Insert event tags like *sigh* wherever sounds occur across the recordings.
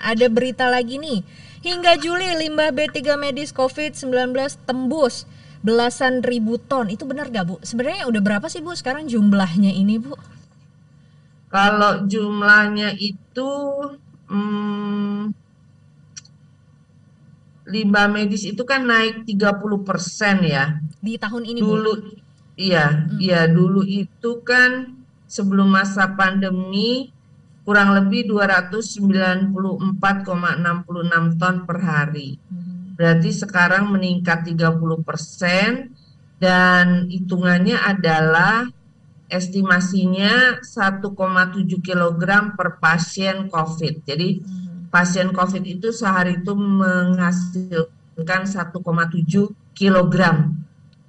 Ada berita lagi nih. Hingga Juli limbah B3 medis COVID-19 tembus belasan ribu ton. Itu benar gak Bu? Sebenarnya udah berapa sih Bu sekarang jumlahnya ini Bu? Kalau jumlahnya itu hmm, limbah medis itu kan naik 30% ya. Di tahun ini Dulu Bu? iya, Hmm. iya dulu itu kan sebelum masa pandemi kurang lebih 294,66 ton per hari. Hmm. Berarti sekarang meningkat 30% dan hitungannya adalah estimasinya 1,7 kg per pasien COVID. Jadi Hmm. pasien COVID itu sehari itu menghasilkan 1,7 kg eh,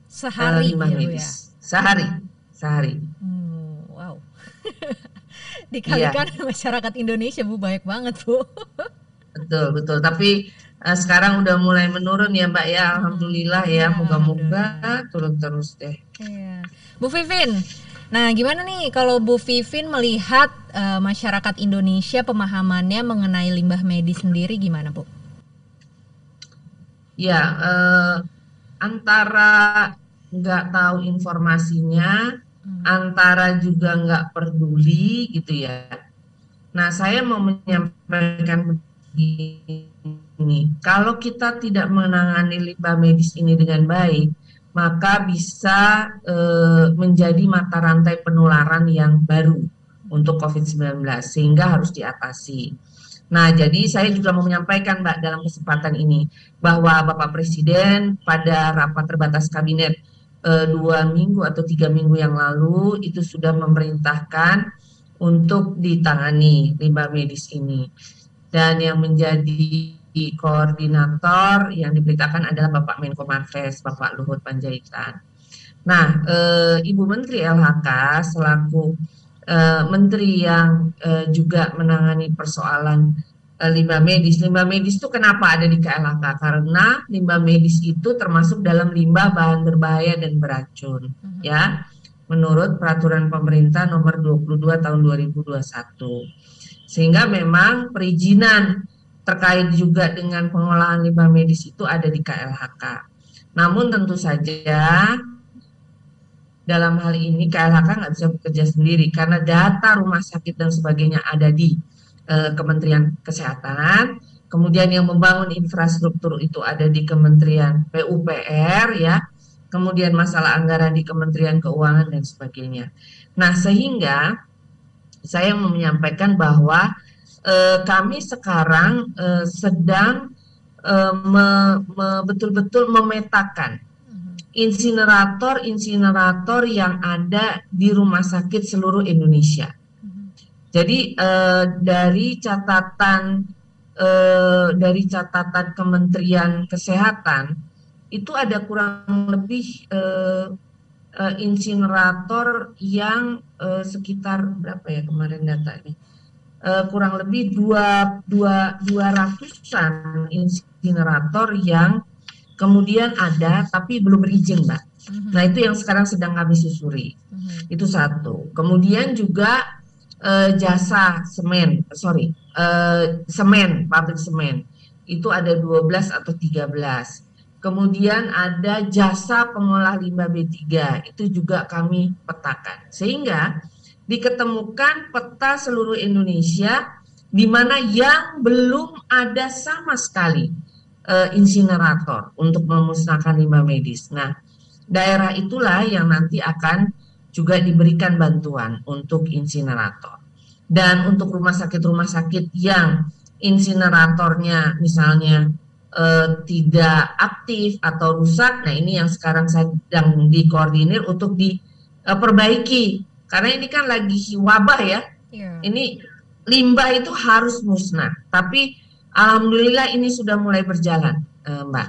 Sehari limbah ya ya? Sehari, sehari. Hmm, wow. *laughs* *laughs* Dikalikan masyarakat Indonesia Bu banyak banget Bu. Betul, betul. Tapi eh, sekarang udah mulai menurun ya Mbak ya. Hmm. Alhamdulillah Ya, ya. Moga-moga turun terus deh. Iya. Bu Vivin, nah gimana nih kalau Bu Vivin melihat eh, masyarakat Indonesia pemahamannya mengenai limbah medis sendiri gimana Bu? Ya, eh, antara nggak tahu informasinya, Hmm. antara juga nggak peduli gitu ya. Nah, saya mau menyampaikan begini, kalau kita tidak menangani limbah medis ini dengan baik, maka bisa eh, menjadi mata rantai penularan yang baru untuk COVID-19, sehingga harus diatasi. Nah, jadi saya juga mau menyampaikan, Mbak, dalam kesempatan ini, bahwa Bapak Presiden pada rapat terbatas kabinet eh, dua minggu atau tiga minggu yang lalu itu sudah memerintahkan untuk ditangani limbah medis ini. Dan yang menjadi koordinator yang diberitakan adalah Bapak Menko Marves, Bapak Luhut Panjaitan. Nah, eh, Ibu Menteri LHK selaku eh, menteri yang eh, juga menangani persoalan limbah medis. Limbah medis itu kenapa ada di KLHK? Karena limbah medis itu termasuk dalam limbah bahan berbahaya dan beracun, Mhm. ya. Menurut peraturan pemerintah nomor 22 tahun 2021. Sehingga memang perizinan terkait juga dengan pengolahan limbah medis itu ada di KLHK. Namun tentu saja dalam hal ini KLHK nggak bisa bekerja sendiri karena data rumah sakit dan sebagainya ada di eh, Kementerian Kesehatan. Kemudian yang membangun infrastruktur itu ada di Kementerian PUPR ya. Kemudian masalah anggaran di Kementerian Keuangan dan sebagainya. Nah, sehingga saya menyampaikan bahwa eh, kami sekarang eh, sedang eh, me- me- betul-betul memetakan Mhm. insinerator-insinerator yang ada di rumah sakit seluruh Indonesia. Jadi eh, dari catatan eh, dari catatan Kementerian Kesehatan itu ada kurang lebih eh, eh, insinerator yang eh, sekitar berapa ya kemarin datanya? Eh, kurang lebih dua dua dua ratusan insinerator yang kemudian ada tapi belum berizin, Mbak. Mhm. Nah, itu yang sekarang sedang kami susuri. Mhm. Itu satu. Kemudian juga eh, jasa semen, sorry, eh, semen, pabrik semen. Itu ada 12 atau 13. Kemudian ada jasa pengolah limbah B3, itu juga kami petakan. Sehingga diketemukan peta seluruh Indonesia di mana yang belum ada sama sekali eh, insinerator untuk memusnahkan limbah medis. Nah, daerah itulah yang nanti akan juga diberikan bantuan untuk insinerator. Dan untuk rumah sakit-rumah sakit yang insineratornya misalnya eh, tidak aktif atau rusak, nah ini yang sekarang sedang dikoordinir untuk diperbaiki. Karena ini kan lagi wabah ya, Iya. ini limbah itu harus musnah. Tapi alhamdulillah ini sudah mulai berjalan, eh, Mbak.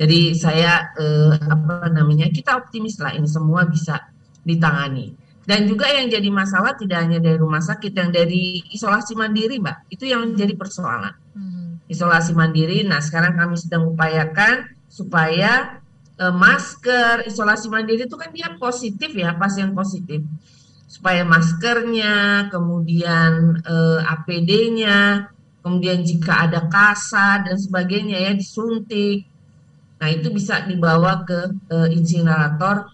Jadi saya eh, apa namanya kita optimis lah ini semua bisa ditangani. Dan juga yang jadi masalah tidak hanya dari rumah sakit, yang dari isolasi mandiri, Mbak, itu yang jadi persoalan. Mhm. Isolasi mandiri, nah sekarang kami sedang upayakan supaya eh, masker isolasi mandiri itu kan dia positif ya, pasien positif. Supaya maskernya, kemudian eh, APD-nya kemudian jika ada kasa dan sebagainya ya disuntik. Nah, itu bisa dibawa ke uh, insinerator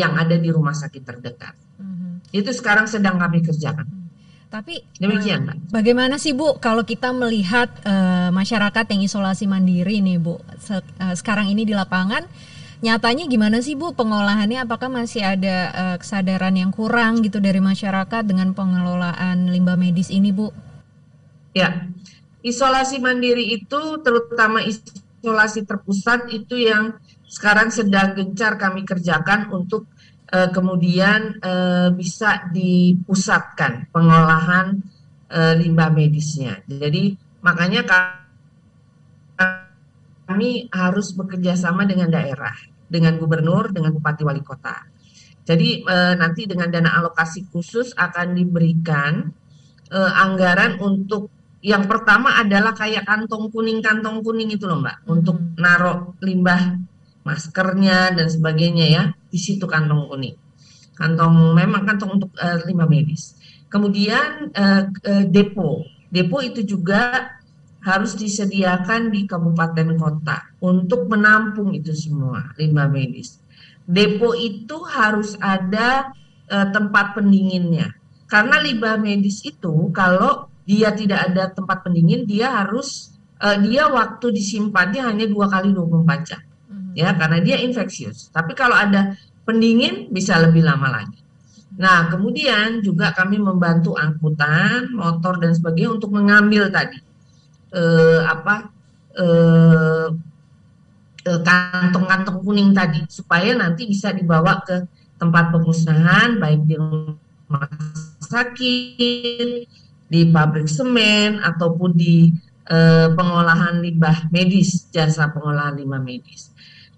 yang ada di rumah sakit terdekat. Mm-hmm. Itu sekarang sedang kami kerjakan. Mm. Tapi demikian, uh, Bagaimana sih Bu kalau kita melihat uh, masyarakat yang isolasi mandiri nih Bu se uh, sekarang ini di lapangan nyatanya gimana sih Bu pengolahannya apakah masih ada uh, kesadaran yang kurang gitu dari masyarakat dengan pengelolaan limbah medis ini Bu? Ya. Isolasi mandiri itu terutama isolasi terpusat itu yang sekarang sedang gencar kami kerjakan untuk uh, kemudian uh, bisa dipusatkan pengolahan uh, limbah medisnya. Jadi makanya kami harus bekerja sama dengan daerah, dengan gubernur, dengan bupati wali kota. Jadi nanti dengan dana alokasi khusus akan diberikan anggaran untuk yang pertama adalah kayak kantong kuning kantong kuning itu loh mbak hmm. untuk naruh limbah maskernya dan sebagainya ya di situ kantong kuning. Kantong memang kantong untuk uh, limbah medis. Kemudian uh, uh, depo. Depo itu juga harus disediakan di kabupaten kota untuk menampung itu semua limbah medis. Depo itu harus ada uh, tempat pendinginnya. Karena limbah medis itu kalau dia tidak ada tempat pendingin, dia harus uh, dia waktu disimpannya hanya dua kali 24 jam. Ya, karena dia infeksius. Tapi kalau ada pendingin bisa lebih lama lagi. Nah, kemudian juga kami membantu angkutan, motor dan sebagainya untuk mengambil tadi eh, apa eh, eh, kantong-kantong kuning tadi supaya nanti bisa dibawa ke tempat pemusnahan baik di rumah sakit, di pabrik semen ataupun di eh, pengolahan limbah medis, jasa pengolahan limbah medis.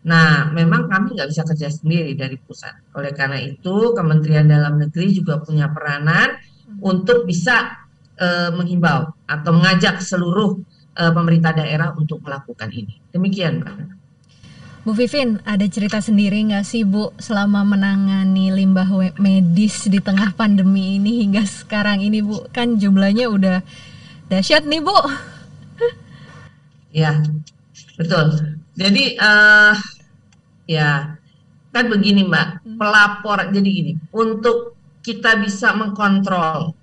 Nah, memang kami nggak bisa kerja sendiri dari pusat. Oleh karena itu, Kementerian Dalam Negeri juga punya peranan untuk bisa eh, menghimbau atau mengajak seluruh eh, pemerintah daerah untuk melakukan ini. Demikian, Mbak. Bu Vivin, ada cerita sendiri nggak sih Bu selama menangani limbah medis di tengah pandemi ini hingga sekarang ini Bu? Kan jumlahnya udah dahsyat nih Bu. Ya, betul. Jadi uh, ya kan begini Mbak, hmm. pelapor jadi gini, untuk kita bisa mengkontrol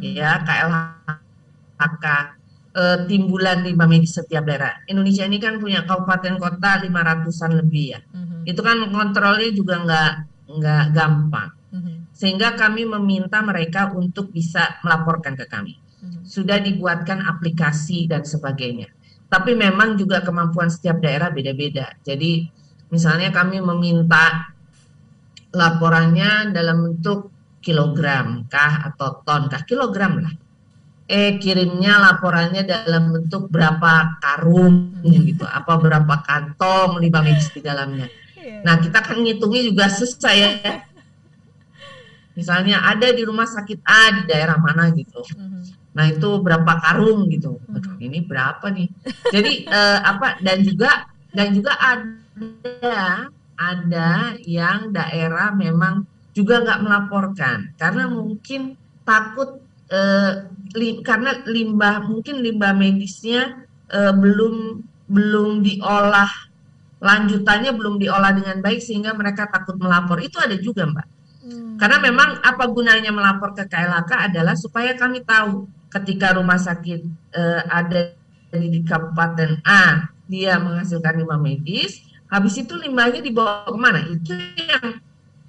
hmm. ya KLHK uh, timbulan limbah medis setiap daerah. Indonesia ini kan punya kabupaten kota 500-an lebih ya. Mm-hmm. Itu kan kontrolnya juga nggak nggak gampang. Mm-hmm. Sehingga kami meminta mereka untuk bisa melaporkan ke kami. Mm-hmm. Sudah dibuatkan aplikasi dan sebagainya. Tapi memang juga kemampuan setiap daerah beda-beda. Jadi misalnya kami meminta laporannya dalam bentuk kilogram kah atau ton kah kilogram lah eh kirimnya laporannya dalam bentuk berapa karung gitu, apa berapa kantong limbah medis di dalamnya. Iya. Nah kita kan ngitungnya juga susah ya. Misalnya ada di rumah sakit A di daerah mana gitu. Mm-hmm. Nah itu berapa karung gitu. Mm-hmm. Ini berapa nih? Jadi eh, apa dan juga dan juga ada ada yang daerah memang juga nggak melaporkan. Karena mungkin takut eh, li, karena limbah mungkin limbah medisnya eh, belum belum diolah lanjutannya belum diolah dengan baik sehingga mereka takut melapor. Itu ada juga mbak. Hmm. karena memang apa gunanya melapor ke KLHK adalah supaya kami tahu ketika rumah sakit eh, ada di, di kabupaten A dia menghasilkan limbah medis habis itu limbahnya dibawa ke mana? Itu yang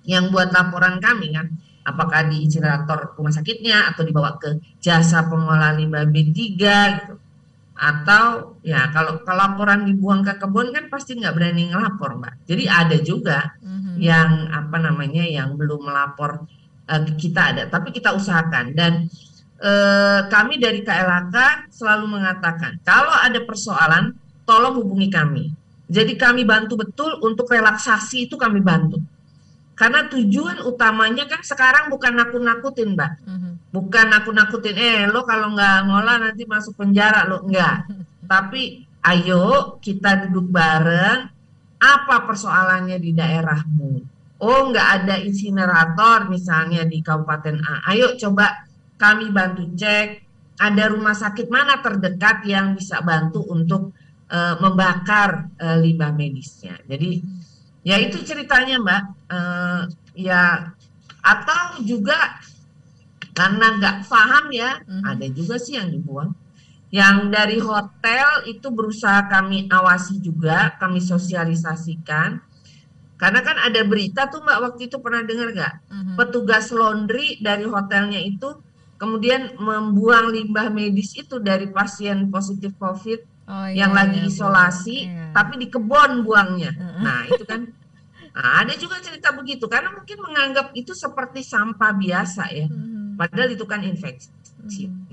yang buat laporan kami kan. Apakah di insinerator rumah sakitnya atau dibawa ke jasa pengolahan limbah B3 gitu. Atau ya kalau kalau laporan dibuang ke kebun kan pasti nggak berani ngelapor mbak. Jadi ada juga mm-hmm. yang apa namanya yang belum melapor uh, kita ada. Tapi kita usahakan. Dan uh, kami dari KLHK selalu mengatakan kalau ada persoalan tolong hubungi kami jadi kami bantu betul untuk relaksasi itu kami bantu karena tujuan utamanya kan sekarang bukan nakut-nakutin, Mbak. Mm-hmm. Bukan nakut-nakutin, eh lo kalau nggak ngolah nanti masuk penjara lo enggak. Tapi ayo kita duduk bareng, apa persoalannya di daerahmu? Oh, nggak ada insinerator misalnya di Kabupaten A. Ayo coba kami bantu cek ada rumah sakit mana terdekat yang bisa bantu untuk uh, membakar uh, limbah medisnya. Jadi ya itu ceritanya Mbak. Uh, ya atau juga karena nggak paham ya, mm-hmm. ada juga sih yang dibuang. Yang dari hotel itu berusaha kami awasi juga, kami sosialisasikan. Karena kan ada berita tuh Mbak waktu itu pernah dengar nggak? Mm-hmm. Petugas laundry dari hotelnya itu kemudian membuang limbah medis itu dari pasien positif COVID oh, iya, yang lagi iya, isolasi, iya. tapi di kebun buangnya. Uh. Nah itu kan, nah, ada juga cerita begitu karena mungkin menganggap itu seperti sampah biasa ya, hmm. padahal itu kan infeksi. Hmm.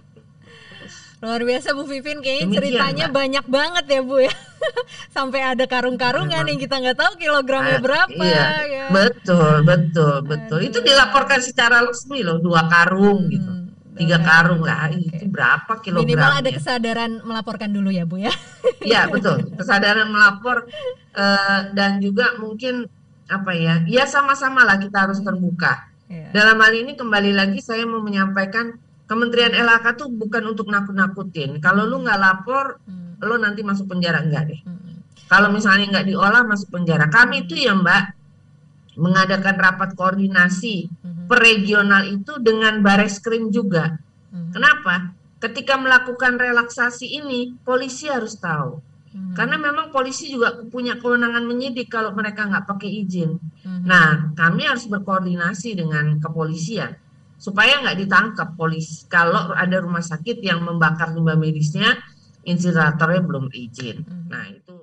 Luar biasa Bu Vivin, kayaknya Demikian, ceritanya Mbak. banyak banget ya Bu ya. *laughs* Sampai ada karung-karungan yang kita nggak tahu kilogramnya ah, berapa. Iya, ya. betul, betul, betul. Aduh. Itu dilaporkan secara resmi loh, dua karung hmm. gitu tiga karung lah okay. itu berapa kilogram minimal ada kesadaran melaporkan dulu ya bu ya *laughs* ya betul kesadaran melapor uh, dan juga mungkin apa ya ya sama-sama lah kita harus terbuka yeah. dalam hal ini kembali lagi saya mau menyampaikan Kementerian LHK tuh bukan untuk nakut-nakutin kalau lu nggak lapor hmm. lo nanti masuk penjara enggak deh hmm. kalau misalnya nggak diolah masuk penjara kami itu ya mbak mengadakan rapat koordinasi mm-hmm. Per regional itu dengan Bareskrim juga. Mm-hmm. Kenapa? Ketika melakukan relaksasi ini, polisi harus tahu. Mm-hmm. Karena memang polisi juga punya kewenangan menyidik kalau mereka nggak pakai izin. Mm-hmm. Nah, kami harus berkoordinasi dengan kepolisian supaya nggak ditangkap polisi kalau ada rumah sakit yang membakar limbah medisnya insineratornya belum izin. Mm-hmm. Nah, itu